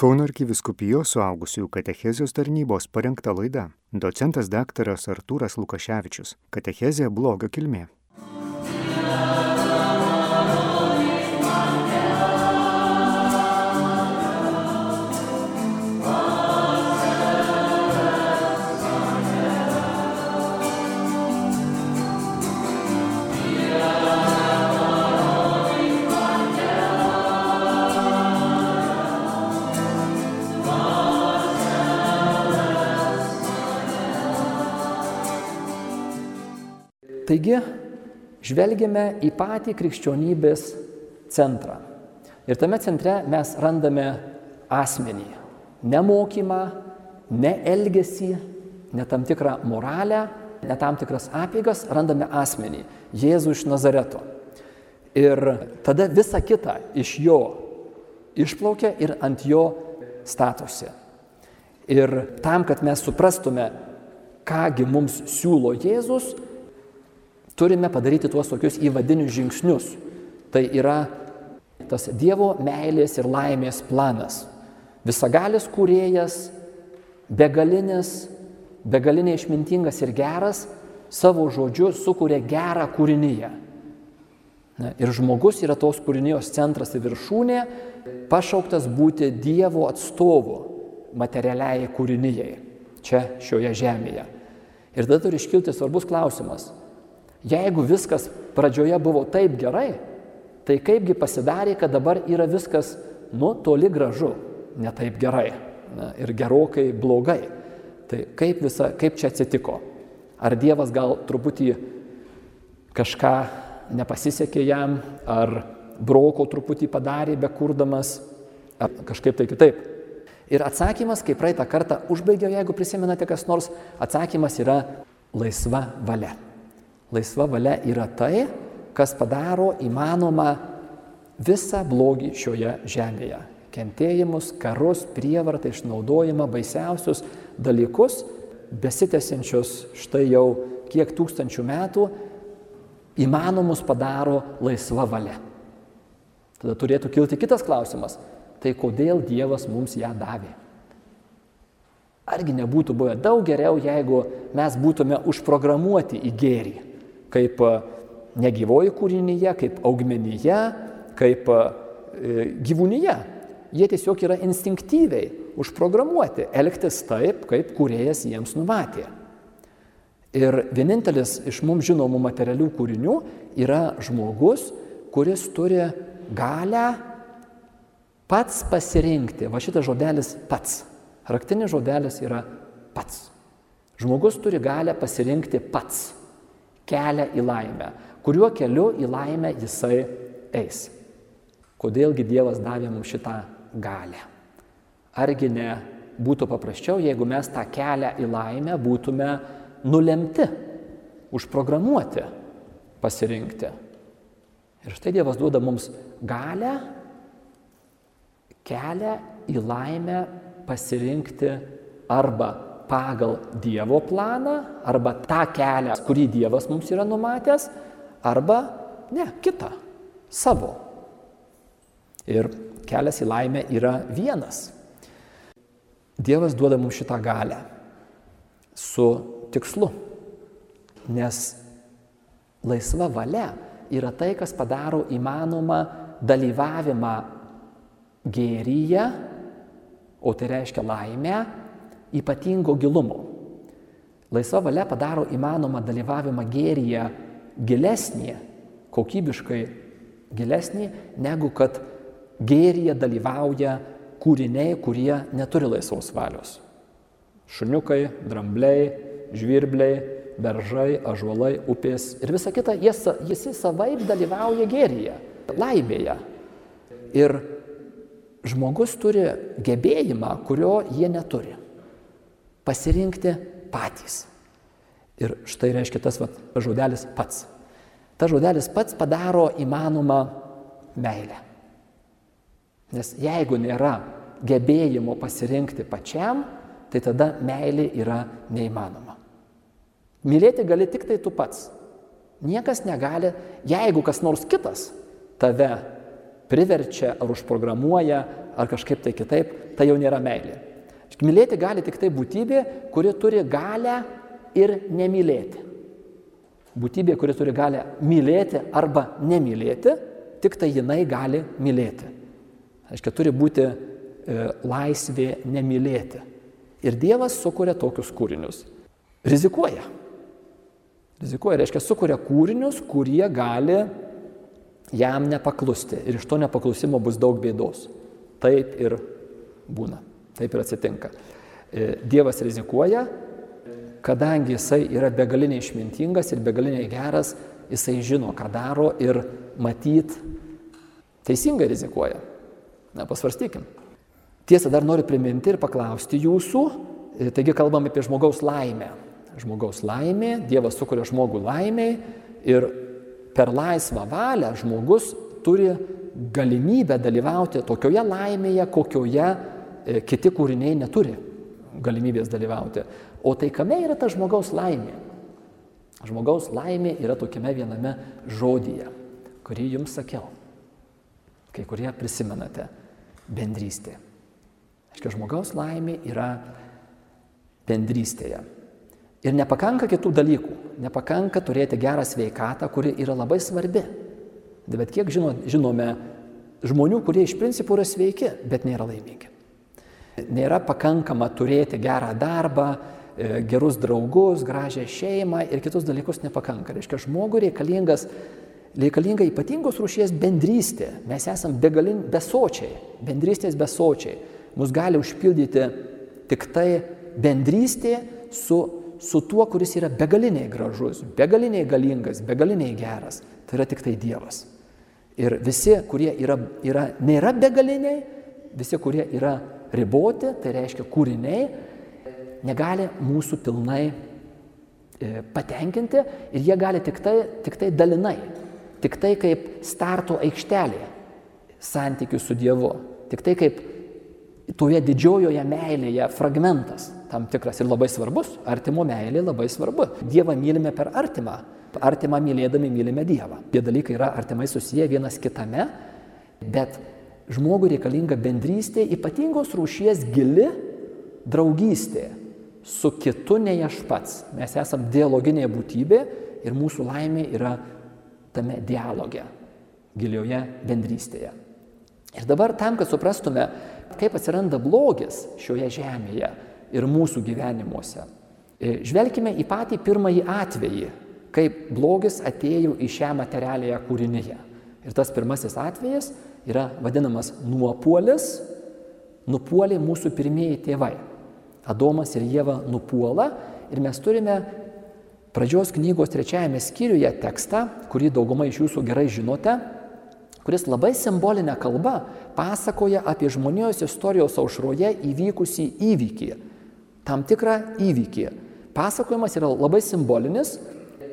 Kauno arkiviskupijos suaugusiųjų katechezijos tarnybos parengta laida. Docentas daktaras Artūras Lukaševičius. Katechezija blogio kilmė. Taigi, žvelgiame į patį krikščionybės centrą. Ir tame centre mes randame asmenį. Ne mokymą, ne elgesį, ne tam tikrą moralę, ne tam tikras apėgas, randame asmenį. Jėzų iš Nazareto. Ir tada visa kita iš jo išplaukia ir ant jo statosi. Ir tam, kad mes suprastume, kągi mums siūlo Jėzus, turime padaryti tuos tokius įvadinius žingsnius. Tai yra tas Dievo meilės ir laimės planas. Visagalis kūrėjas, begalinis, begalinė išmintingas ir geras, savo žodžiu sukuria gerą kūrinyje. Ir žmogus yra tos kūrinijos centras ir viršūnė, pašauktas būti Dievo atstovu materialiai kūrinyjei čia šioje žemėje. Ir tada turi iškilti svarbus klausimas. Jeigu viskas pradžioje buvo taip gerai, tai kaipgi pasidarė, kad dabar yra viskas, nu, toli gražu, ne taip gerai na, ir gerokai blogai. Tai kaip, visa, kaip čia atsitiko? Ar Dievas gal truputį kažką nepasisekė jam, ar broko truputį padarė bekurdamas, ar kažkaip tai kitaip. Ir atsakymas, kaip praeitą kartą užbaigiau, jeigu prisimenate kas nors, atsakymas yra laisva valia. Laisva valia yra tai, kas padaro įmanoma visą blogį šioje žemėje. Kentėjimus, karus, prievartą, išnaudojimą, baisiausius dalykus, besitęsiančius štai jau kiek tūkstančių metų, įmanomus padaro laisva valia. Tada turėtų kilti kitas klausimas. Tai kodėl Dievas mums ją davė? Argi nebūtų buvę daug geriau, jeigu mes būtume užprogramuoti į gėrį? Kaip e, negyvoji kūrinyje, kaip augmenyje, kaip e, gyvūnyje. Jie tiesiog yra instinktyviai užprogramuoti elgtis taip, kaip kuriejas jiems numatė. Ir vienintelis iš mums žinomų materialių kūrinių yra žmogus, kuris turi galę pats pasirinkti. Va šitas žodelis pats. Raktinis žodelis yra pats. Žmogus turi galę pasirinkti pats kelią į laimę, kuriuo keliu į laimę jisai eis. Kodėlgi Dievas davė mums šitą galę? Argi ne būtų paprasčiau, jeigu mes tą kelią į laimę būtume nulemti, užprogramuoti, pasirinkti. Ir štai Dievas duoda mums galę, kelią į laimę pasirinkti arba pagal Dievo planą arba tą kelią, kurį Dievas mums yra numatęs, arba ne, kitą, savo. Ir kelias į laimę yra vienas. Dievas duoda mums šitą galę su tikslu, nes laisva valia yra tai, kas padaro įmanomą dalyvavimą gėryje, o tai reiškia laimę, ypatingo gilumo. Laisva valia padaro įmanomą dalyvavimą gėryje gilesnį, kokybiškai gilesnį, negu kad gėryje dalyvauja kūriniai, kurie neturi laisvos valios. Šuniukai, drambliai, žvirbliai, beržai, ažuolai, upės ir visa kita, jis, jis savaip dalyvauja gėryje, laimėje. Ir žmogus turi gebėjimą, kurio jie neturi pasirinkti patys. Ir štai reiškia tas vat, žodelis pats. Ta žodelis pats padaro įmanomą meilę. Nes jeigu nėra gebėjimo pasirinkti pačiam, tai tada meilė yra neįmanoma. Mylėti gali tik tai tu pats. Niekas negali, jeigu kas nors kitas tave priverčia ar užprogramuoja, ar kažkaip tai kitaip, tai jau nėra meilė. Mylėti gali tik tai būtybė, kuri turi galę ir nemylėti. Būtybė, kuri turi galę mylėti arba nemylėti, tik tai jinai gali mylėti. Aiškiai, turi būti e, laisvė nemylėti. Ir Dievas sukuria tokius kūrinius. Rizikuoja. Rizikuoja, reiškia, sukuria kūrinius, kurie gali jam nepaklusti. Ir iš to nepaklusimo bus daug bėdos. Taip ir būna. Taip ir atsitinka. E, Dievas rizikuoja, kadangi jisai yra begaliniai išmintingas ir begaliniai geras, jisai žino, ką daro ir matyt teisingai rizikuoja. Na, pasvarstykim. Tiesa, dar noriu priminti ir paklausti jūsų, e, taigi kalbam apie žmogaus laimę žmogaus laimė, Dievas sukuria žmogų laimiai ir per laisvą valią žmogus turi galimybę dalyvauti tokioje laimėje, kokioje kiti kūriniai neturi galimybės dalyvauti. O tai kame yra ta žmogaus laimė? Žmogaus laimė yra tokiame viename žodyje, kurį jums sakiau. Kai kurie prisimenate - bendrystė. Aiškiai, žmogaus laimė yra bendrystėje. Ir nepakanka kitų dalykų, nepakanka turėti gerą sveikatą, kuri yra labai svarbi. Bet kiek žino, žinome žmonių, kurie iš principo yra sveiki, bet nėra laimingi. Nėra pakankama turėti gerą darbą, e, gerus draugus, gražią šeimą ir kitus dalykus nepakanka. Reiškia, žmogui reikalingas, reikalinga ypatingos rūšies bendrystė. Mes esame begalin, besočiai, bendrystės besočiai. Mus gali užpildyti tik tai bendrystė su su tuo, kuris yra begaliniai gražus, begaliniai galingas, begaliniai geras. Tai yra tik tai Dievas. Ir visi, kurie yra, yra, nėra begaliniai, visi, kurie yra riboti, tai reiškia kūriniai, negali mūsų pilnai e, patenkinti ir jie gali tik tai, tik tai dalinai, tik tai kaip starto aikštelė santykių su Dievu, tik tai kaip toje didžiojoje meilėje fragmentas tam tikras ir labai svarbus. Artimo meilė labai svarbu. Dievą mylime per artimą. Artimą mylėdami mylime Dievą. Tie dalykai yra artimai susiję vienas kitame, bet žmogui reikalinga bendrystė, ypatingos rūšies gili draugystė su kitu nei aš pats. Mes esame dialoginė būtybė ir mūsų laimė yra tame dialoge, gilioje bendrystėje. Ir dabar tam, kad suprastume, kaip atsiranda blogis šioje žemėje, ir mūsų gyvenimuose. E, žvelkime į patį pirmąjį atvejį, kaip blogis atėjo į šią materialėje kūrinyje. Ir tas pirmasis atvejas yra vadinamas nuopuolis, nupuolė mūsų pirmieji tėvai. Adomas ir Jėva nupuola ir mes turime pradžios knygos trečiajame skyriuje tekstą, kurį dauguma iš jūsų gerai žinote, kuris labai simbolinę kalbą pasakoja apie žmonijos istorijos aušroje įvykusį įvykį tam tikrą įvykį. Pasakojimas yra labai simbolinis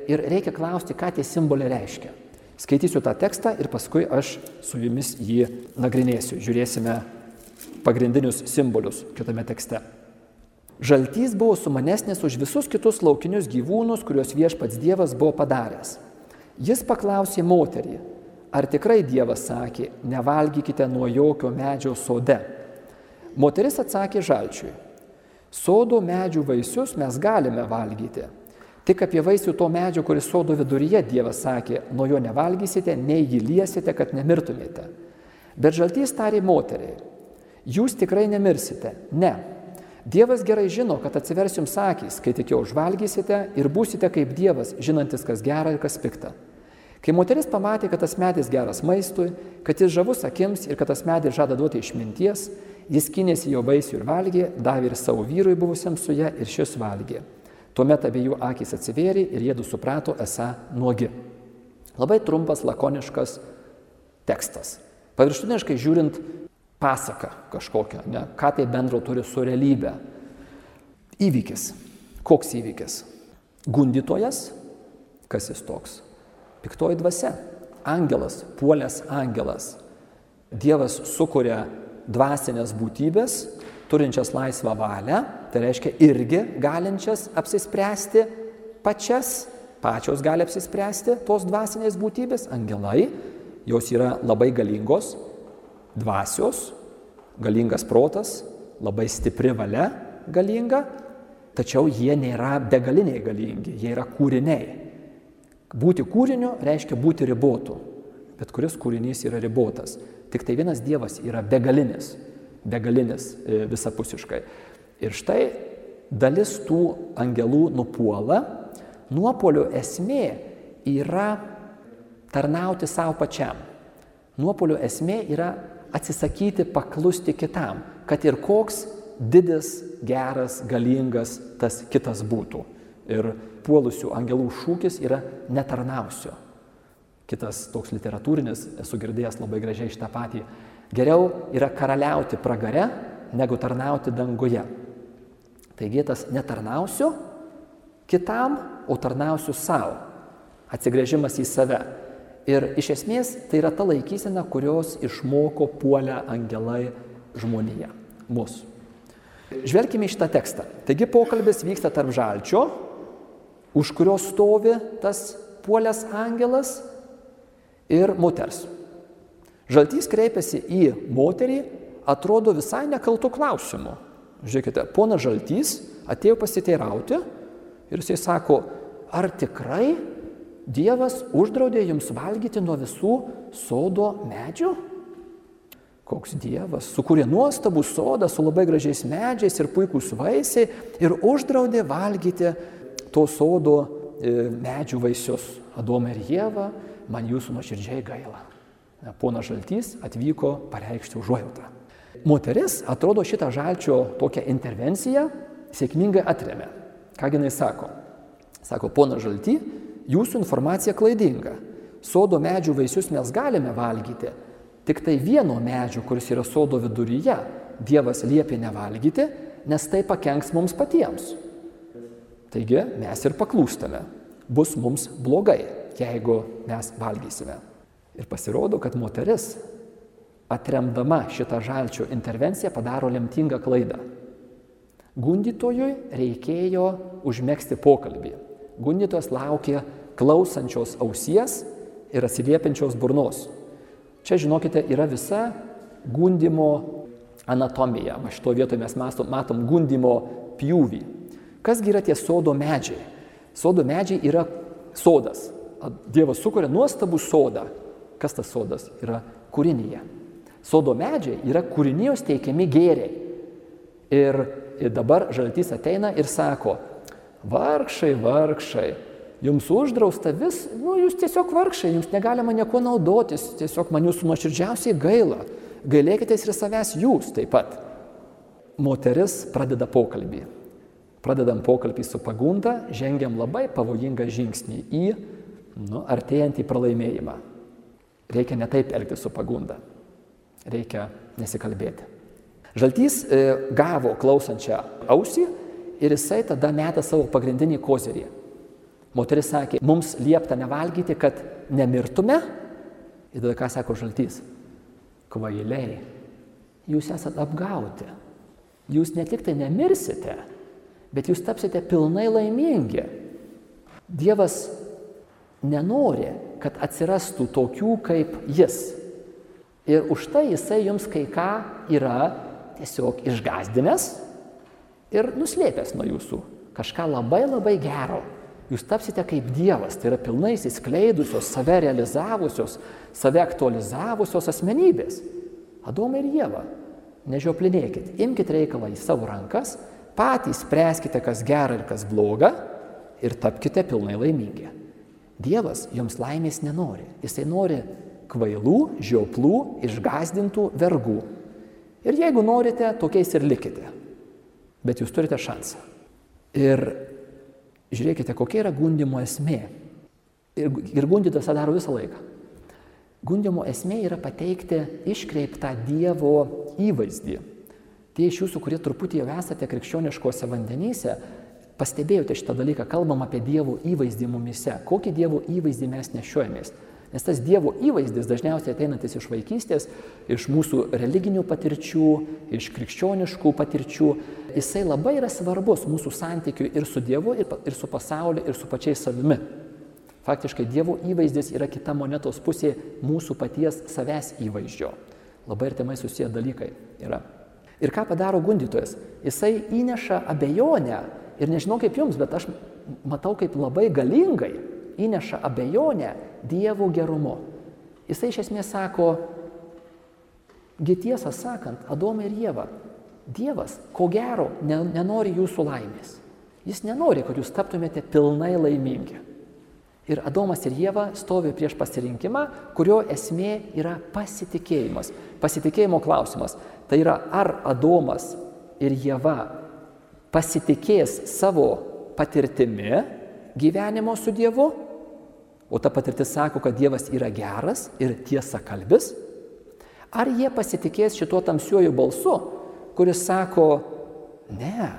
ir reikia klausti, ką tie simboliai reiškia. Skaitysiu tą tekstą ir paskui aš su jumis jį nagrinėsiu. Žiūrėsime pagrindinius simbolius kitame tekste. Žaltys buvo sumanesnis už visus kitus laukinius gyvūnus, kuriuos viešpats Dievas buvo padaręs. Jis paklausė moterį, ar tikrai Dievas sakė, nevalgykite nuo jokio medžio sode. Moteris atsakė žalčiui, Sodo medžių vaisius mes galime valgyti. Tik apie vaisių to medžio, kuris sodo viduryje Dievas sakė, nuo jo nevalgysite, nei jį liesite, kad nemirtumėte. Bet žaltys tarė moteriai, jūs tikrai nemirsite. Ne. Dievas gerai žino, kad atsivers jums akys, kai tik jo užvalgysite ir būsite kaip Dievas, žinantis, kas gera ir kas pikta. Kai moteris pamatė, kad tas medis geras maistui, kad jis žavus akims ir kad tas medis žada duoti išminties, Jis kynėsi jo vaisių ir valgė, davė ir savo vyrui buvusiam su ją ir šis valgė. Tuomet abiejų akis atsivėrė ir jėdu suprato esą nuogi. Labai trumpas, lakoniškas tekstas. Paviršutiniškai žiūrint, pasaka kažkokia, ne, ką tai bendro turi su realybė. Įvykis. Koks įvykis? Gundytojas, kas jis toks? Piktoji dvasia. Angelas, puolęs angelas. Dievas sukuria dvasinės būtybės, turinčias laisvą valią, tai reiškia irgi galinčias apsispręsti pačias, pačios gali apsispręsti tos dvasinės būtybės, angelai, jos yra labai galingos, dvasios, galingas protas, labai stipri valia galinga, tačiau jie nėra begaliniai galingi, jie yra kūriniai. Būti kūriniu reiškia būti ribotu. Bet kuris kūrinys yra ribotas. Tik tai vienas Dievas yra begalinis, begalinis e, visapusiškai. Ir štai dalis tų angelų nupuola. Nuopolio esmė yra tarnauti savo pačiam. Nuopolio esmė yra atsisakyti paklusti kitam, kad ir koks didis, geras, galingas tas kitas būtų. Ir puolusių angelų šūkis yra netarnausiu. Kitas toks literatūrinis, esu girdėjęs labai gražiai šitą patį. Geriau yra karaliauti pragare, negu tarnauti danguje. Taigi tas netarnausiu kitam, o tarnausiu savo. Atsigrėžimas į save. Ir iš esmės tai yra ta laikysena, kurios išmoko puolę angelai žmoniją, mus. Žvelgime į šitą tekstą. Taigi pokalbis vyksta tarp žalčio, už kurio stovi tas puolęs angelas ir moters. Žaltys kreipiasi į moterį, atrodo visai nekaltų klausimų. Žiūrėkite, pona Žaltys atėjo pasiteirauti ir jisai sako, ar tikrai Dievas uždraudė jums valgyti nuo visų sodo medžių? Koks Dievas sukūrė nuostabų sodą su labai gražiais medžiais ir puikūs vaisiai ir uždraudė valgyti to sodo e, medžių vaisius. Adomą ir Jėvą man jūsų nuoširdžiai gaila. Pona Žaltys atvyko pareikšti užuojautą. Moteris, atrodo, šitą žalčio tokią intervenciją sėkmingai atremė. Ką jinai sako? Sako, pona Žalty, jūsų informacija klaidinga. Sodo medžių vaisius mes galime valgyti. Tik tai vieno medžio, kuris yra sodo viduryje, Dievas liepė nevalgyti, nes tai pakenks mums patiems. Taigi mes ir paklūstame. Bus mums blogai jeigu mes valgysime. Ir pasirodo, kad moteris, atremdama šitą žalčio intervenciją, padaro lemtingą klaidą. Gundytojui reikėjo užmėgsti pokalbį. Gundytojas laukė klausančios ausies ir atsiliepiančios burnos. Čia, žinokite, yra visa gundimo anatomija. Va šito vietoje mes matom, matom gundimo pjūvį. Kasgi yra tie sodo medžiai? Sodo medžiai yra sodas, Dievas sukuria nuostabų sodą. Kas tas sodas? Yra kūrinyje. Sodo medžiai yra kūrinijos teikiami gėriai. Ir, ir dabar žaltys ateina ir sako, vargšai, vargšai, jums uždrausta vis, nu jūs tiesiog vargšai, jums negalima nieko naudotis, tiesiog man jūsų nuoširdžiausiai gaila. Gailėkitės ir savęs jūs taip pat. Moteris pradeda pokalbį. Pradedam pokalbį su pagunda, žengiam labai pavojingą žingsnį į nu, artėjant į pralaimėjimą. Reikia netaip elgtis su pagunda. Reikia nesikalbėti. Žaltys e, gavo klausančią ausį ir jisai tada metė savo pagrindinį kozerį. Moteris sakė, mums liepta nevalgyti, kad nemirtume. Ir tada ką sako žaltys? Kvailiai, jūs esate apgauti. Jūs ne tik tai nemirsite, bet jūs tapsite pilnai laimingi. Dievas nenori, kad atsirastų tokių kaip jis. Ir už tai jisai jums kai ką yra tiesiog išgazdinęs ir nuslėpęs nuo jūsų kažką labai labai gero. Jūs tapsite kaip Dievas, tai yra pilnai įsiskleidusios, save realizavusios, save aktualizavusios asmenybės. Adomai ir Jėva, nežioplinėkit, imkite reikalą į savo rankas, patys spręskite, kas gera ir kas bloga ir tapkite pilnai laimingi. Dievas jums laimės nenori. Jisai nori kvailų, žioplų, išgazdintų vergų. Ir jeigu norite, tokiais ir likite. Bet jūs turite šansą. Ir žiūrėkite, kokia yra gundimo esmė. Ir, ir gundytas tą daro visą laiką. Gundimo esmė yra pateikti iškreiptą Dievo įvaizdį. Tie iš jūsų, kurie truputį jau esate krikščioniškose vandenyse, pastebėjote šitą dalyką, kalbam apie Dievo įvaizdį mumise. Kokį Dievo įvaizdį mes nešiojamės? Nes tas Dievo įvaizdis dažniausiai ateinantis iš vaikystės, iš mūsų religinių patirčių, iš krikščioniškų patirčių, jisai labai yra svarbus mūsų santykiui ir su Dievu, ir, su pasauliu, ir su pačiais savimi. Faktiškai Dievo įvaizdis yra kita monetos pusė mūsų paties savęs įvaizdžio. Labai artimai susiję dalykai yra. Ir ką padaro gundytojas? Jisai įneša abejonę. Ir nežinau kaip jums, bet aš matau kaip labai galingai įneša abejonę Dievo gerumu. Jisai iš esmės sako, Gitiesą sakant, Adomai ir Jėva, Dievas, ko gero, nenori jūsų laimės. Jis nenori, kad jūs taptumėte pilnai laimingi. Ir Adomas ir Jėva stovi prieš pasirinkimą, kurio esmė yra pasitikėjimas. Pasitikėjimo klausimas. Tai yra, ar Adomas ir Jėva pasitikės savo patirtimi gyvenimo su Dievu, o ta patirtis sako, kad Dievas yra geras ir tiesa kalbis, ar jie pasitikės šituo tamsiuoju balsu, kuris sako, ne,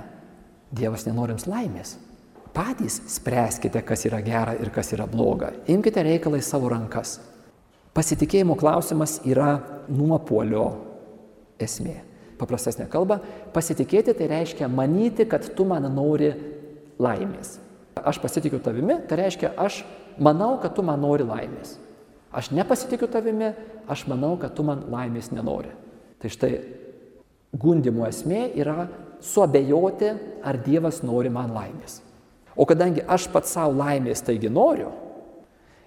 Dievas nenori jums laimės. Patys spręskite, kas yra gera ir kas yra bloga. Imkite reikalą į savo rankas. Pasitikėjimo klausimas yra nuopolio esmė. Paprastesnė kalba, pasitikėti tai reiškia manyti, kad tu man nori laimės. Aš pasitikiu tavimi, tai reiškia, aš manau, kad tu man nori laimės. Aš nepasitikiu tavimi, aš manau, kad tu man laimės nenori. Tai štai gundimo esmė yra suabejoti, ar Dievas nori man laimės. O kadangi aš pats savo laimės taigi noriu,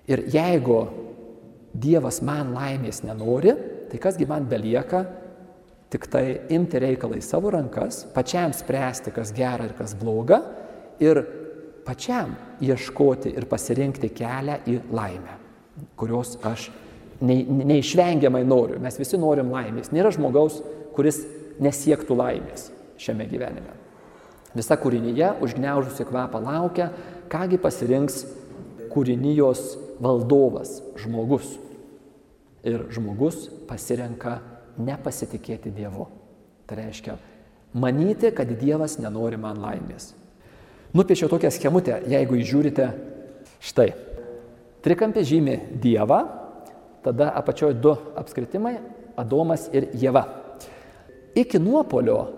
ir jeigu Dievas man laimės nenori, tai kasgi man belieka tik tai imti reikalą į savo rankas, pačiam spręsti, kas gera ir kas bloga, ir pačiam ieškoti ir pasirinkti kelią į laimę, kurios aš neišvengiamai noriu. Mes visi norim laimės. Nėra žmogaus, kuris nesiektų laimės šiame gyvenime. Visa kūrinyje užgneužusi kvapą laukia, kągi pasirinks kūrinijos valdovas, žmogus. Ir žmogus pasirenka nepasitikėti Dievu. Tai reiškia, manyti, kad Dievas nenori man laimės. Nupiešiau tokią schemutę, jeigu įžiūrite, štai. Trikampė žymi Dievą, tada apačioje du apskritimai - Adomas ir Jėva. Iki nuopolio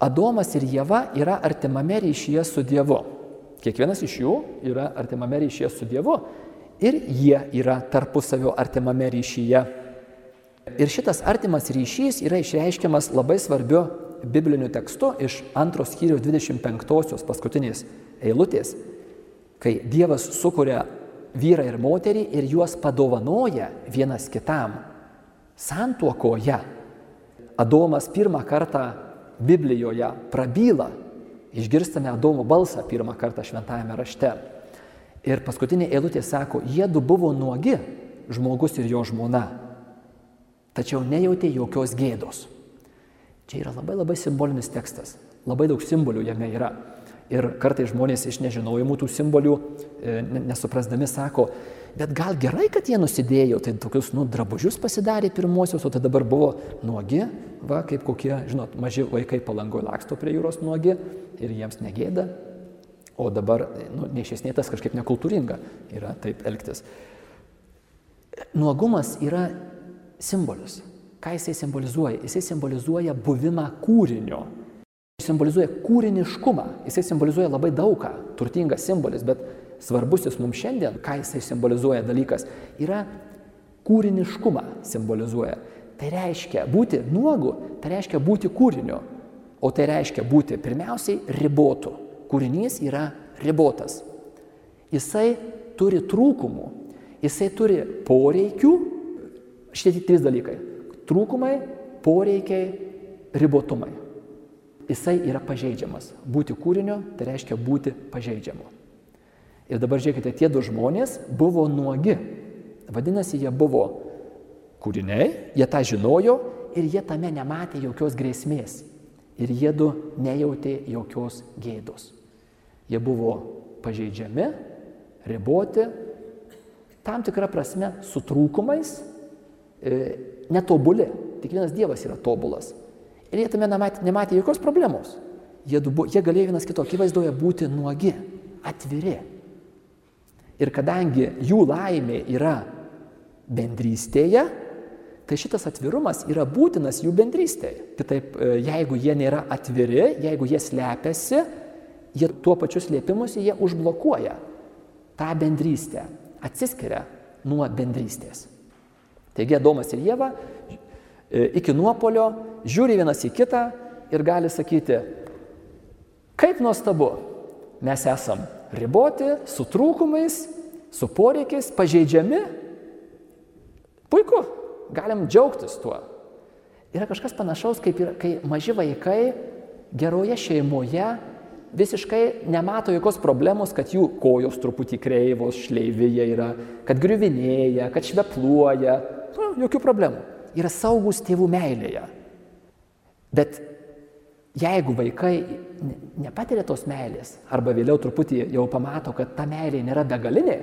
Adomas ir Jėva yra artimame ryšyje su Dievu. Kiekvienas iš jų yra artimame ryšyje su Dievu ir jie yra tarpusavio artimame ryšyje. Ir šitas artimas ryšys yra išreiškiamas labai svarbiu bibliniu tekstu iš antros skyriaus 25 paskutinės eilutės, kai Dievas sukuria vyrą ir moterį ir juos padovanoja vienas kitam santuokoje Adomas pirmą kartą Biblijoje prabyla, išgirstame Adomo balsą pirmą kartą šventajame rašte. Ir paskutinė eilutė sako, jie du buvo nuogi, žmogus ir jo žmona, tačiau nejautė jokios gėdos. Čia yra labai labai simbolinis tekstas, labai daug simbolių jame yra. Ir kartai žmonės iš nežinojimų tų simbolių, e, nesuprasdami, sako, bet gal gerai, kad jie nusidėjo, tai tokius, nu, drabužius pasidarė pirmosius, o tai dabar buvo nuogi, va, kaip kokie, žinot, maži vaikai palangoje laksto prie jūros nuogi ir jiems negėda, o dabar, nu, neišesnėtas kažkaip nekultūringa yra taip elgtis. Nuogumas yra simbolis. Ką jisai simbolizuoja? Jisai simbolizuoja buvimą kūrinio simbolizuoja kūriniškumą, jisai simbolizuoja labai daugą, turtingas simbolis, bet svarbusis mums šiandien, ką jisai simbolizuoja dalykas, yra kūriniškumą simbolizuoja. Tai reiškia būti nuogu, tai reiškia būti kūriniu, o tai reiškia būti pirmiausiai ribotu. Kūrinys yra ribotas. Jisai turi trūkumų, jisai turi poreikių, šitie trys dalykai. Trūkumai, poreikiai, ribotumai jisai yra pažeidžiamas. Būti kūrinio tai reiškia būti pažeidžiamu. Ir dabar žiūrėkite, tie du žmonės buvo nuogi. Vadinasi, jie buvo kūriniai, jie tą žinojo ir jie tame nematė jokios grėsmės. Ir jie du nejautė jokios gėdos. Jie buvo pažeidžiami, riboti, tam tikrą prasme su trūkumais, netobuli. Tik vienas Dievas yra tobulas. Ir jie tame nematė, nematė jokios problemos. Jie, du, jie galėjo vienas kito akivaizdoje būti nuogi, atviri. Ir kadangi jų laimė yra bendrystėje, tai šitas atvirumas yra būtinas jų bendrystėje. Kitaip, e, jeigu jie nėra atviri, jeigu jie slepiasi, jie tuo pačiu slėpimusi jie užblokuoja tą bendrystę, atsiskiria nuo bendrystės. Taigi Adomas ir Jėva e, iki nuopolio, žiūri vienas į kitą ir gali sakyti, kaip nuostabu, mes esam riboti, su trūkumais, su poreikiais, pažeidžiami. Puiku, galim džiaugtis tuo. Yra kažkas panašaus, kaip ir, kai maži vaikai geroje šeimoje visiškai nemato jokios problemos, kad jų kojos truputį kreivos, šleivyje yra, kad griuvinėja, kad švepluoja. Nu, jokių problemų. Yra saugus tėvų meilėje. Bet jeigu vaikai nepatiria tos meilės, arba vėliau truputį jau pamato, kad ta meilė nėra begalinė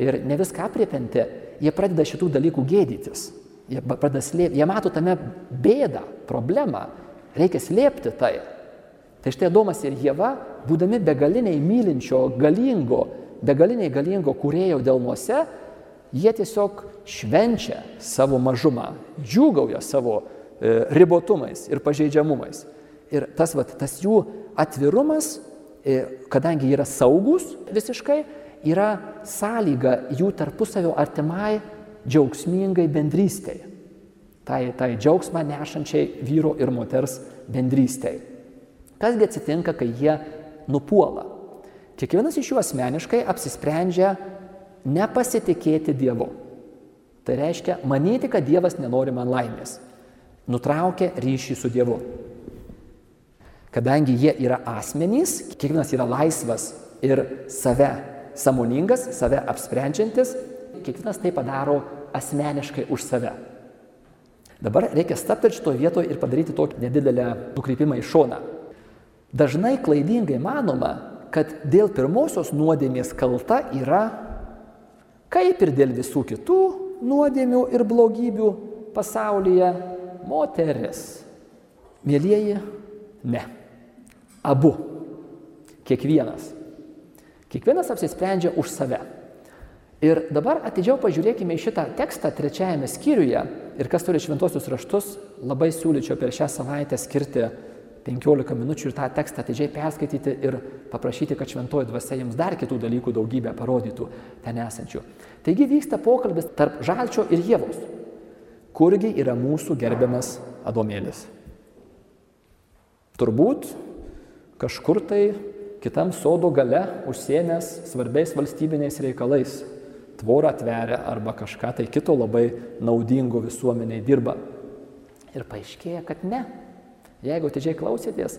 ir ne viską apriepianti, jie pradeda šitų dalykų gėdytis. Jie, slėp, jie mato tame bėdą, problemą, reikia slėpti tai. Tai štai Adomas ir Jėva, būdami begaliniai mylinčio, galingo, begaliniai galingo kūrėjo delnuose, jie tiesiog švenčia savo mažumą, džiūgauja savo e, ribotumais ir pažeidžiamumais. Ir tas, vat, tas jų atvirumas, e, kadangi yra saugus visiškai, yra sąlyga jų tarpusavio artimai džiaugsmingai bendrystėje. Tai, tai džiaugsmą nešančiai vyro ir moters bendrystėje. Kasgi atsitinka, kai jie nupuola? Kiekvienas iš jų asmeniškai apsisprendžia nepasitikėti Dievu. Tai reiškia manyti, kad Dievas nenori man laimės. Nutraukia ryšį su Dievu. Kadangi jie yra asmenys, kiekvienas yra laisvas ir save samoningas, save apsprendžiantis, kiekvienas tai padaro asmeniškai už save. Dabar reikia staptelti šitoje vietoje ir padaryti tokį nedidelę nukreipimą į šoną. Dažnai klaidingai manoma, kad dėl pirmosios nuodėmės kalta yra, kaip ir dėl visų kitų nuodėmių ir blogybių pasaulyje, moteris. Mėlyjeji, ne. Abu. Kiekvienas. Kiekvienas apsisprendžia už save. Ir dabar atidžiau pažiūrėkime į šitą tekstą trečiajame skyriuje ir kas turi šventosius raštus, labai siūlyčiau per šią savaitę skirti 15 minučių ir tą tekstą atidžiai perskaityti ir paprašyti, kad šventoji dvasia jums dar kitų dalykų daugybę parodytų ten esančių. Taigi vyksta pokalbis tarp žalčio ir jėvos. Kurgi yra mūsų gerbiamas Adomėlis? Turbūt kažkur tai kitam sodo gale užsiemęs svarbiais valstybiniais reikalais. Tvorą atveria arba kažką tai kito labai naudingo visuomeniai dirba. Ir paaiškėja, kad ne, Jeigu atidžiai klausėtės,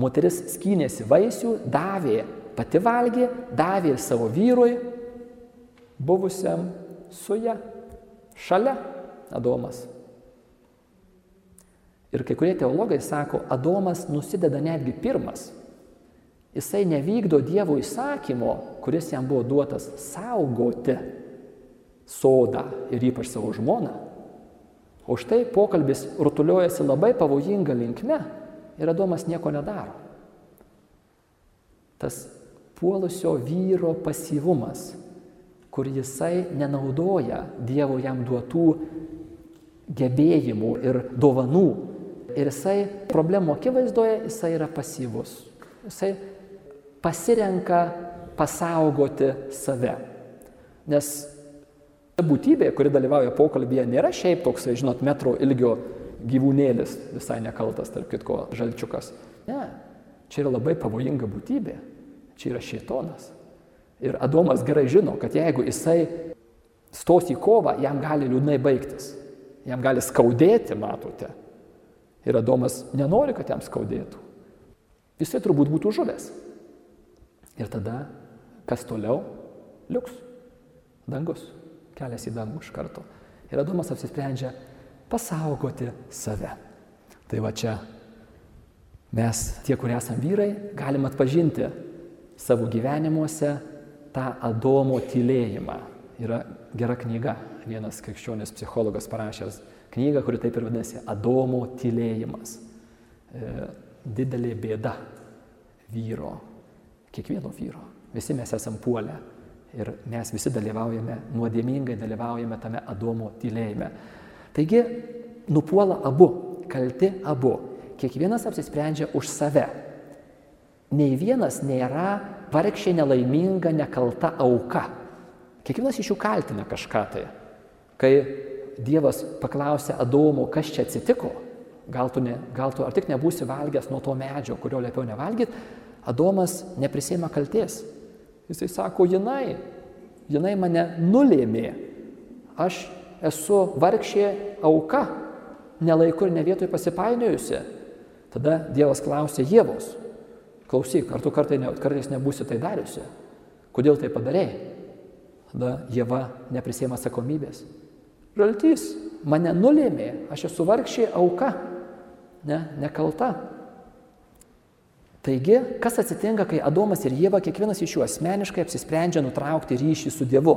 moteris skynėsi vaisių, davė, pati valgė, davė ir savo vyrui, buvusiam su ją, šalia Adomas. Ir kai kurie teologai sako, Adomas nusideda netgi pirmas. Jisai nevykdo Dievo įsakymo, kuris jam buvo duotas saugoti sodą ir ypač savo žmoną. O štai pokalbis rutuliuojasi labai pavojinga linkme ir Adomas nieko nedaro. Tas puolusio vyro pasyvumas, kur jisai nenaudoja Dievo jam duotų gebėjimų ir dovanų. Ir jisai problemų akivaizdoje, jisai yra pasyvus. Jisai pasirenka pasaugoti save. Nes būtybė, kuri dalyvauja pokalbėje, nėra šiaip toks, žinot, metro ilgio gyvūnėlis, visai nekaltas, tarp kitko, žalčiukas. Ne, čia yra labai pavojinga būtybė. Čia yra šėtonas. Ir Adomas gerai žino, kad jeigu jisai stos į kovą, jam gali liūdnai baigtis. Jam gali skaudėti, matote. Ir Adomas nenori, kad jam skaudėtų. Jisai turbūt būtų žuvęs. Ir tada, kas toliau? Liuks. Dangus kelias į dangų iš karto. Ir Adomas apsisprendžia pasaugoti save. Tai va čia mes, tie, kurie esame vyrai, galim atpažinti savo gyvenimuose tą Adomo tylėjimą. Yra gera knyga, vienas krikščionis psichologas parašęs knygą, kuri taip ir vadinasi Adomo tylėjimas. E, didelė bėda vyro, kiekvieno vyro. Visi mes esam puolę Ir mes visi dalyvaujame, nuodėmingai dalyvaujame tame Adomo tylėjime. Taigi, nupuola abu, kalti abu. Kiekvienas apsisprendžia už save. Nei vienas nėra vargšiai nelaiminga, nekalta auka. Kiekvienas iš jų kaltina kažką tai. Kai Dievas paklausė Adomo, kas čia atsitiko, gal tu, ne, gal tu ar tik nebūsi valgęs nuo to medžio, kurio liepiau nevalgyti, Adomas neprisėmė kalties. Jisai sako, jinai, jinai mane nulėmė. Aš esu vargšė auka, nelaiku ir ne vietoj pasipainiojusi. Tada Dievas klausė Jėvos, klausyk, ar tu kartai ne, kartais nebūsi tai dariusi? Kodėl tai padarėjai? Tada Jėva neprisėmė atsakomybės. Žaltys mane nulėmė, aš esu vargšė auka, ne, nekalta. Taigi, kas atsitinka, kai Adomas ir Jėva kiekvienas iš jų asmeniškai apsisprendžia nutraukti ryšį su Dievu?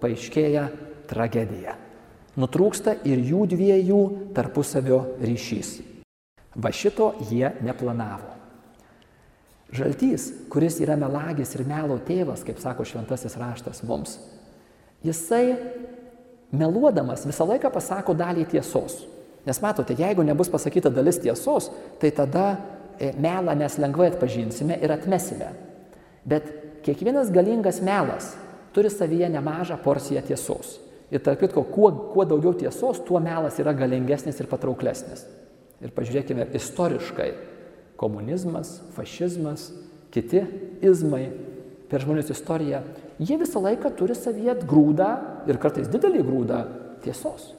Paaiškėja tragedija. Nutrūksta ir jų dviejų tarpusavio ryšys. Va šito jie neplanavo. Žaltys, kuris yra melagis ir melo tėvas, kaip sako šventasis raštas mums, jisai meluodamas visą laiką pasako dalį tiesos. Nes matote, jeigu nebus pasakyta dalis tiesos, tai tada melą mes lengvai atpažinsime ir atmesime. Bet kiekvienas galingas melas turi savyje nemažą porciją tiesos. Ir tarp kitko, kuo, kuo daugiau tiesos, tuo melas yra galingesnis ir patrauklesnis. Ir pažiūrėkime istoriškai. Komunizmas, fašizmas, kiti izmai per žmonės istoriją, jie visą laiką turi savyje grūdą ir kartais didelį grūdą tiesos.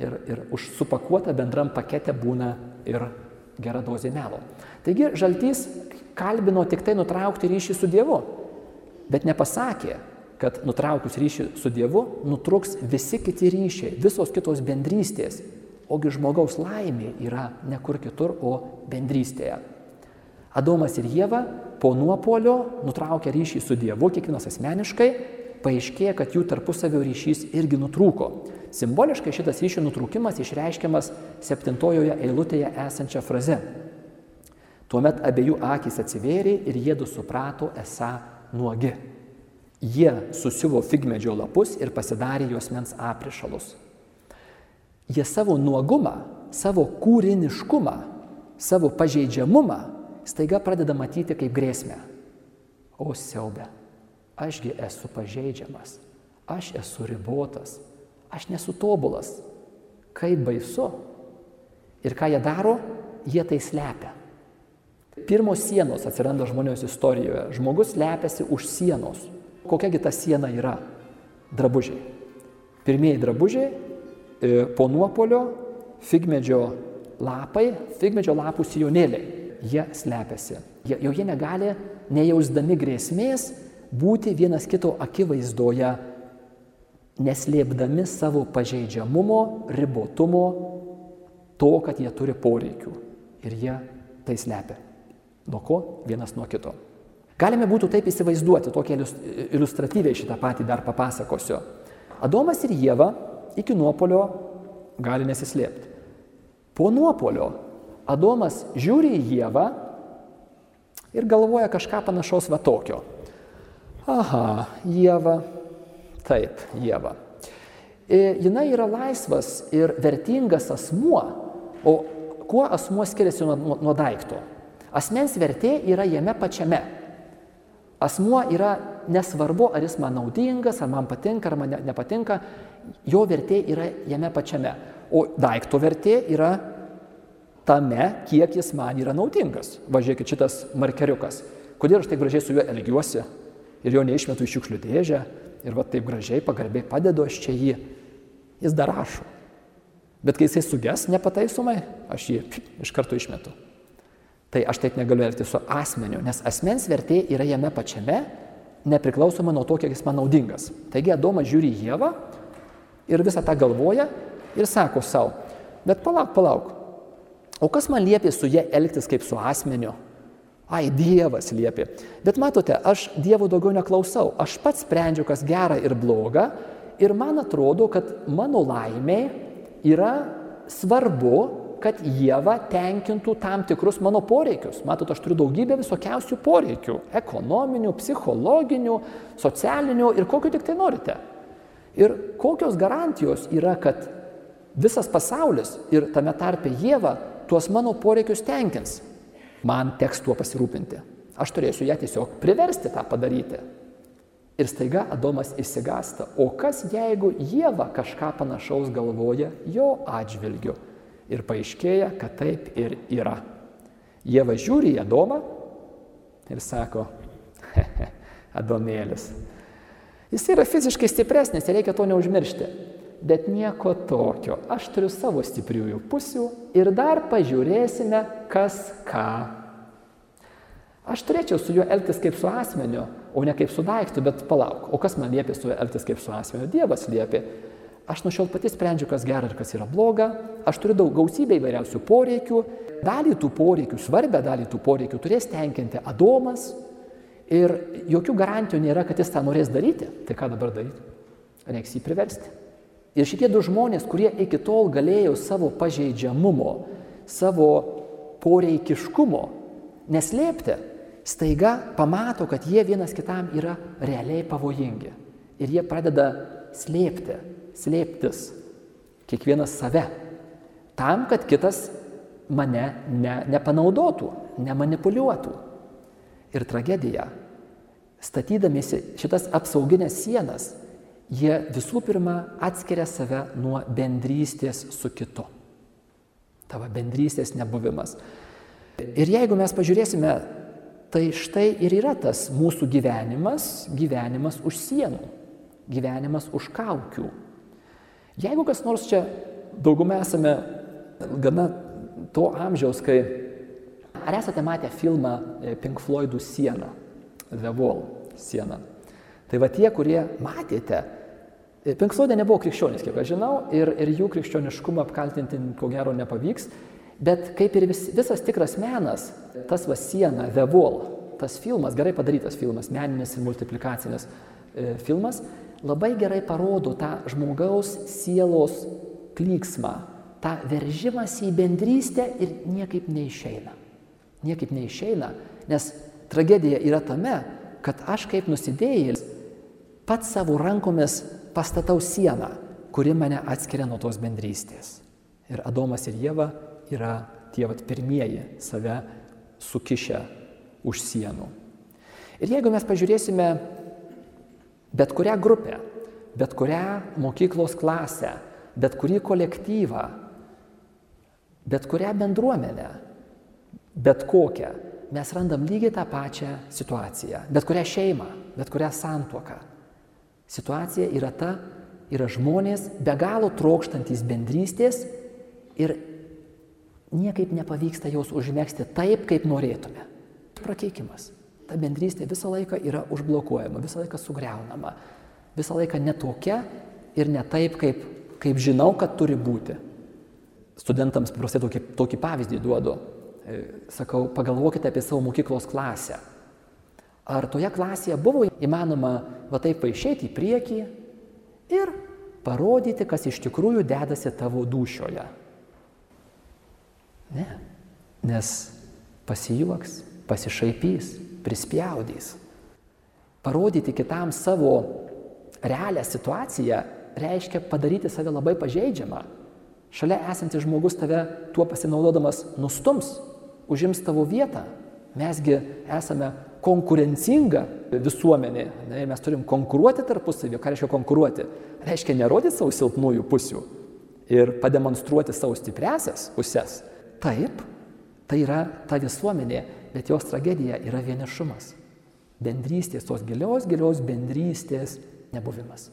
Ir, ir užsupakuota bendram pakete būna ir gera dozė melo. Taigi žaltys kalbino tik tai nutraukti ryšį su Dievu, bet nepasakė, kad nutraukus ryšį su Dievu nutruks visi kiti ryšiai, visos kitos bendrystės, ogi žmogaus laimė yra ne kur kitur, o bendrystėje. Adomas ir Jėva po nuopolio nutraukė ryšį su Dievu, kiekvienas asmeniškai, paaiškėja, kad jų tarpusavio ryšys irgi nutrūko. Simboliškai šitas ryšio nutrūkimas išreiškiamas septintojoje eilutėje esančia fraze. Tuomet abiejų akis atsivėrė ir jėdu suprato esą nuogi. Jie susiuvo figmedžio lapus ir pasidarė jos mens aprišalus. Jie savo nuogumą, savo kūriniškumą, savo pažeidžiamumą staiga pradeda matyti kaip grėsmę. O siaubė, ašgi esu pažeidžiamas, aš esu ribotas, aš nesu tobulas. Kaip baisu. Ir ką jie daro, jie tai slepia. Pirmos sienos atsiranda žmonijos istorijoje. Žmogus slepiasi už sienos. Kokiagi ta siena yra? Drabužiai. Pirmieji drabužiai e, po nuopolio figmedžio lapai, figmedžio lapų sijonėliai. Jie slepiasi. Jie, jau jie negali, nejausdami grėsmės, būti vienas kito akivaizdoje neslėpdami savo pažeidžiamumo, ribotumo, to, kad jie turi poreikių. Ir jie tai slepia. Nuo ko? Vienas nuo kito. Galime būtų taip įsivaizduoti, tokia iliustratyviai šitą patį dar papasakosiu. Adomas ir Jėva iki nuopolio gali nesislėpti. Po nuopolio Adomas žiūri į Jėvą ir galvoja kažką panašaus va tokio. Aha, Jėva, Taip, Jėva. E, jinai yra laisvas ir vertingas asmuo, o kuo asmuo skiriasi nuo, nuo, nuo daikto? Asmens vertė yra jame pačiame. Asmuo yra nesvarbu, ar jis man naudingas, ar man patinka, ar man ne, nepatinka, jo vertė yra jame pačiame. O daikto vertė yra tame, kiek jis man yra naudingas. Važiuokit šitas markeriukas. Kodėl aš taip gražiai su juo elgiuosi ir jo neišmetu į šiukšlių dėžę, ir va taip gražiai, pagarbiai padedu aš čia jį, jis dar rašo. Bet kai jisai suges nepataisomai, aš jį iš karto išmetu. Tai aš taip negaliu elgtis su asmeniu, nes asmens vertė yra jame pačiame, nepriklausoma nuo to, kiek jis man naudingas. Taigi Adomas žiūri į Jėvą ir visą tą galvoja ir sako savo, bet palauk, palauk, o kas man liepė su jie elgtis kaip su asmeniu? Ai, Dievas liepė. Bet matote, aš Dievo daugiau neklausau. Aš pats sprendžiu, kas gera ir bloga. Ir man atrodo, kad mano laimė yra svarbu, kad Jėva tenkintų tam tikrus mano poreikius. Matot, aš turiu daugybę visokiausių poreikių - ekonominių, psichologinių, socialinių ir kokiu tik tai norite. Ir kokios garantijos yra, kad visas pasaulis ir tame tarpe Jėva tuos mano poreikius tenkins man teks tuo pasirūpinti. Aš turėsiu ją tiesiog priversti tą padaryti. Ir staiga Adomas įsigasta, o kas jeigu Jėva kažką panašaus galvoja jo atžvilgiu. Ir paaiškėja, kad taip ir yra. Jėva žiūri į Adomą ir sako, Adomėlis. Jis yra fiziškai stipresnis ir reikia to neužmiršti. Bet nieko tokio, aš turiu savo stipriųjų pusių ir dar pažiūrėsime, kas ką. Aš turėčiau su juo elgtis kaip su asmeniu, o ne kaip su daiktu, bet palauk, o kas man liepia su juo elgtis kaip su asmeniu? Dievas liepia. Aš nuo šiol pati sprendžiu, kas gera ir kas yra bloga, aš turiu daug gausybę įvairiausių poreikių, dalį tų poreikių, svarbę dalį tų poreikių turės tenkinti Adomas ir jokių garantijų nėra, kad jis tą norės daryti. Tai ką dabar daryti? Reiks jį priversti. Ir šitie du žmonės, kurie iki tol galėjo savo pažeidžiamumo, savo poreikiškumo neslėpti, staiga pamato, kad jie vienas kitam yra realiai pavojingi. Ir jie pradeda slėpti, slėptis, kiekvienas save, tam, kad kitas mane ne, nepanaudotų, nemanipuliuotų. Ir tragedija, statydamėsi šitas apsauginės sienas, jie visų pirma atskiria save nuo bendrystės su kitu. Tavo bendrystės nebuvimas. Ir jeigu mes pažiūrėsime, tai štai ir yra tas mūsų gyvenimas, gyvenimas už sienų, gyvenimas už kaukių. Jeigu kas nors čia, daugumą esame gana to amžiaus, kai... Ar esate matę filmą e, Pink Floydų siena, The Wall siena? Tai va tie, kurie matėte, Pink Floydai nebuvo krikščionys, kiek aš žinau, ir, ir jų krikščioniškumą apkaltinti ko gero nepavyks, bet kaip ir vis, visas tikras menas, tas va siena, The Wall, tas filmas, gerai padarytas filmas, meninis ir multiplikacinis e, filmas, labai gerai parodo tą žmogaus sielos klyksmą, tą veržimąsi į bendrystę ir niekaip neišeina. Niekaip neišeina, nes tragedija yra tame, kad aš kaip nusidėjėlis pats savo rankomis pastatau sieną, kuri mane atskiria nuo tos bendrystės. Ir Adomas ir Jėva yra tie vat, pirmieji save sukišę už sienų. Ir jeigu mes pažiūrėsime bet kurią grupę, bet kurią mokyklos klasę, bet kurį kolektyvą, bet kurią bendruomenę, bet kokią, mes randam lygiai tą pačią situaciją, bet kurią šeimą, bet kurią santuoką Situacija yra ta, yra žmonės be galo trokštantis bendrystės ir niekaip nepavyksta jos užmėgsti taip, kaip norėtume. Prakeikimas. Ta bendrystė visą laiką yra užblokuojama, visą laiką sugriaunama, visą laiką netokia ir ne taip, kaip, kaip žinau, kad turi būti. Studentams paprastai tokį, tokį pavyzdį duodu. E, sakau, pagalvokite apie savo mokyklos klasę. Ar toje klasėje buvo įmanoma va taip išeiti į priekį ir parodyti, kas iš tikrųjų dedasi tavo dušioje? Ne. Nes pasijuoks, pasišaipys, prispjaudys. Parodyti kitam savo realią situaciją reiškia padaryti save labai pažeidžiamą. Šalia esantis žmogus tave tuo pasinaudodamas nustums, užims tavo vietą. Mesgi esame konkurencinga visuomenė. Ne, mes turim konkuruoti tarpusavį. Ką reiškia konkuruoti? Reiškia nerodyti savo silpnųjų pusių ir pademonstruoti savo stipresias pusės. Taip, tai yra ta visuomenė, bet jos tragedija yra vienišumas. Bendrystės, tos gilios, gilios bendrystės nebuvimas.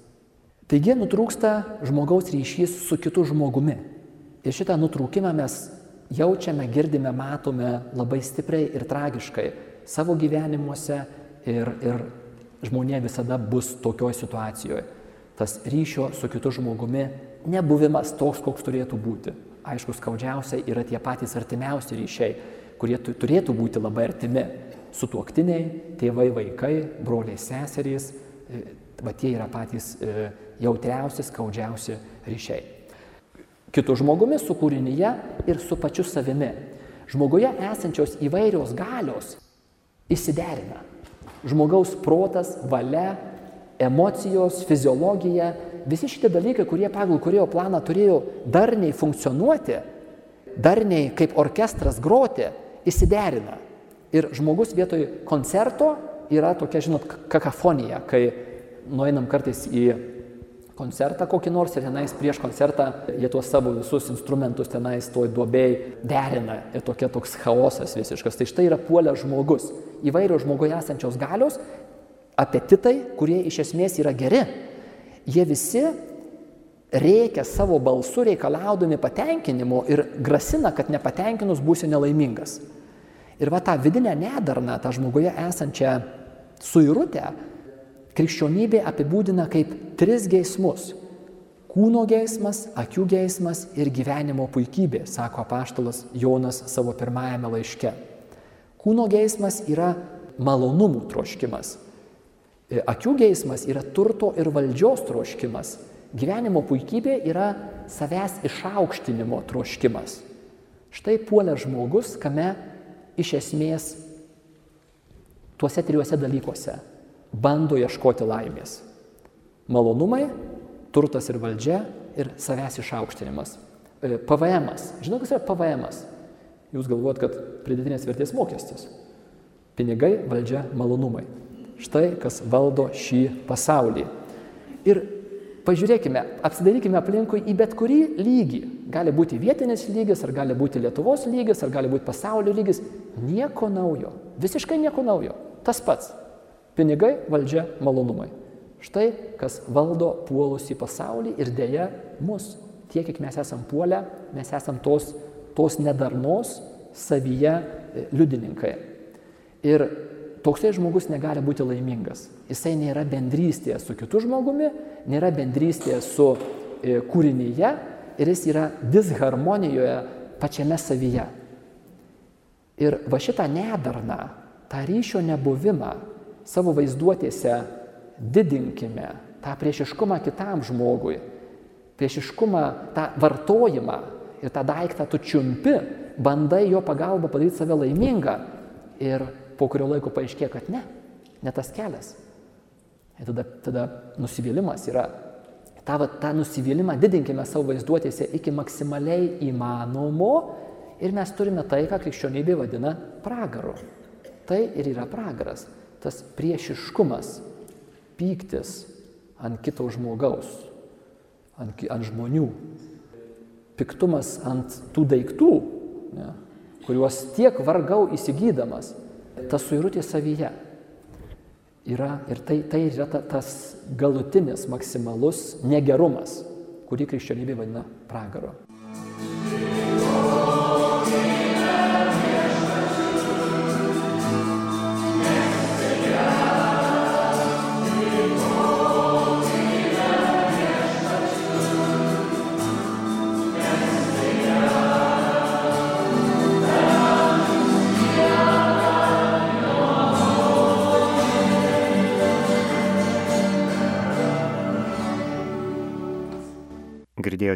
Taigi nutrūksta žmogaus ryšys su kitu žmogumi. Ir šitą nutrūkimą mes jaučiame, girdime, matome labai stipriai ir tragiškai savo gyvenimuose ir, ir žmonė visada bus tokioje situacijoje. Tas ryšio su kitu žmogumi nebuvimas toks, koks turėtų būti. Aišku, skaudžiausia yra tie patys artimiausi ryšiai, kurie turėtų būti labai artimi. Sutuoktiniai, tėvai, vaikai, broliai, seserys, e, va tie yra patys e, jautriausi, skaudžiausi ryšiai. Kitu žmogumi su kūrinyje ir su pačiu savimi. Žmoguje esančios įvairios galios įsiderina. Žmogaus protas, valia, emocijos, fiziologija, visi šitie dalykai, kurie pagal kurio planą turėjo darniai funkcionuoti, darniai kaip orkestras groti, įsiderina. Ir žmogus vietoj koncerto yra tokia, žinot, kakafonija, kai nueinam kartais į koncertą kokį nors ir tenais prieš koncertą jie tuos savo visus instrumentus tenais toj duobėj derina ir tokia toks chaosas visiškas. Tai štai yra puolęs žmogus. Įvairios žmoguje esančios galios, apetitai, kurie iš esmės yra geri. Jie visi reikia savo balsu reikalaudami patenkinimo ir grasina, kad nepatenkinus būsi nelaimingas. Ir va tą vidinę nedarną, tą žmoguje esančią suirutę, krikščionybė apibūdina kaip tris geismus - kūno geismas, akių geismas ir gyvenimo puikybė, sako apaštalas Jonas savo pirmajame laiške. Kūno geismas yra malonumų troškimas. E, akių geismas yra turto ir valdžios troškimas. Gyvenimo puikybė yra savęs išaukštinimo troškimas. Štai puolė žmogus, kame iš esmės tuose trijuose dalykuose bando ieškoti laimės. Malonumai, turtas ir valdžia ir savęs išaukštinimas. E, PVM. Žinau, kas yra PVM? -as? Jūs galvojat, kad pridėtinės vertės mokestis. Pinigai, valdžia, malonumai. Štai kas valdo šį pasaulį. Ir pažiūrėkime, apsidarykime aplinkui į bet kurį lygį. Gali būti vietinis lygis, ar gali būti Lietuvos lygis, ar gali būti pasaulio lygis. Nieko naujo. Visiškai nieko naujo. Tas pats. Pinigai, valdžia, malonumai. Štai kas valdo puolus į pasaulį ir dėja mus. Tiek, kiek mes esam puolę, mes esam tos, tos nedarnos savyje e, liudininkai. Ir toksai žmogus negali būti laimingas. Jisai nėra bendrystėje su kitu žmogumi, nėra bendrystėje su e, kūrinyje ir jis yra disharmonijoje pačiame savyje. Ir va šitą nedarną, tą ryšio nebuvimą, savo vaizduotėse didinkime tą priešiškumą kitam žmogui, priešiškumą, tą vartojimą ir tą daiktą tu čiumpi, bandai jo pagalba padaryti save laimingą ir po kurio laiko paaiškėja, kad ne, ne tas kelias. Ir tada, tada nusivylimas yra. Ta, va, tą nusivylimą didinkime savo vaizduotėse iki maksimaliai įmanomo ir mes turime tai, ką krikščionybė vadina pragaru. Tai ir yra pragaras tas priešiškumas, pyktis ant kito žmogaus, ant, ant žmonių, piktumas ant tų daiktų, ne, kuriuos tiek vargau įsigydamas, tas suirutė savyje yra ir tai, tai yra ta, tas galutinis maksimalus negerumas, kurį krikščionybė vadina pragaru.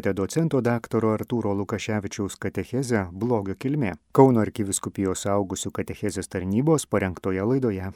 Girdėjote docento daktaro Artūro Lukaševičiaus katechezę Blogio kilmė Kauno arkiviskupijos augusių katechezės tarnybos parengtoje laidoje.